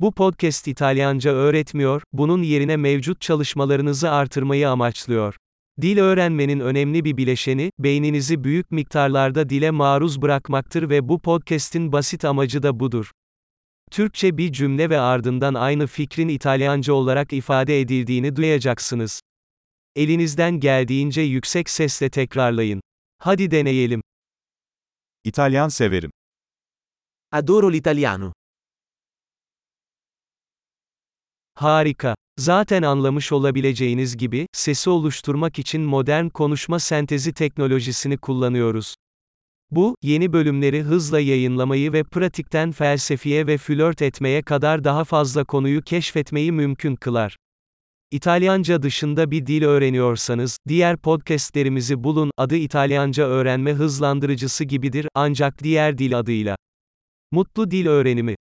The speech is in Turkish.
Bu podcast İtalyanca öğretmiyor, bunun yerine mevcut çalışmalarınızı artırmayı amaçlıyor. Dil öğrenmenin önemli bir bileşeni, beyninizi büyük miktarlarda dile maruz bırakmaktır ve bu podcast'in basit amacı da budur. Türkçe bir cümle ve ardından aynı fikrin İtalyanca olarak ifade edildiğini duyacaksınız. Elinizden geldiğince yüksek sesle tekrarlayın. Hadi deneyelim. İtalyan severim. Adoro l'italiano. Harika. Zaten anlamış olabileceğiniz gibi, sesi oluşturmak için modern konuşma sentezi teknolojisini kullanıyoruz. Bu, yeni bölümleri hızla yayınlamayı ve pratikten felsefeye ve flört etmeye kadar daha fazla konuyu keşfetmeyi mümkün kılar. İtalyanca dışında bir dil öğreniyorsanız, diğer podcastlerimizi bulun, adı İtalyanca öğrenme hızlandırıcısı gibidir, ancak diğer dil adıyla. Mutlu dil öğrenimi.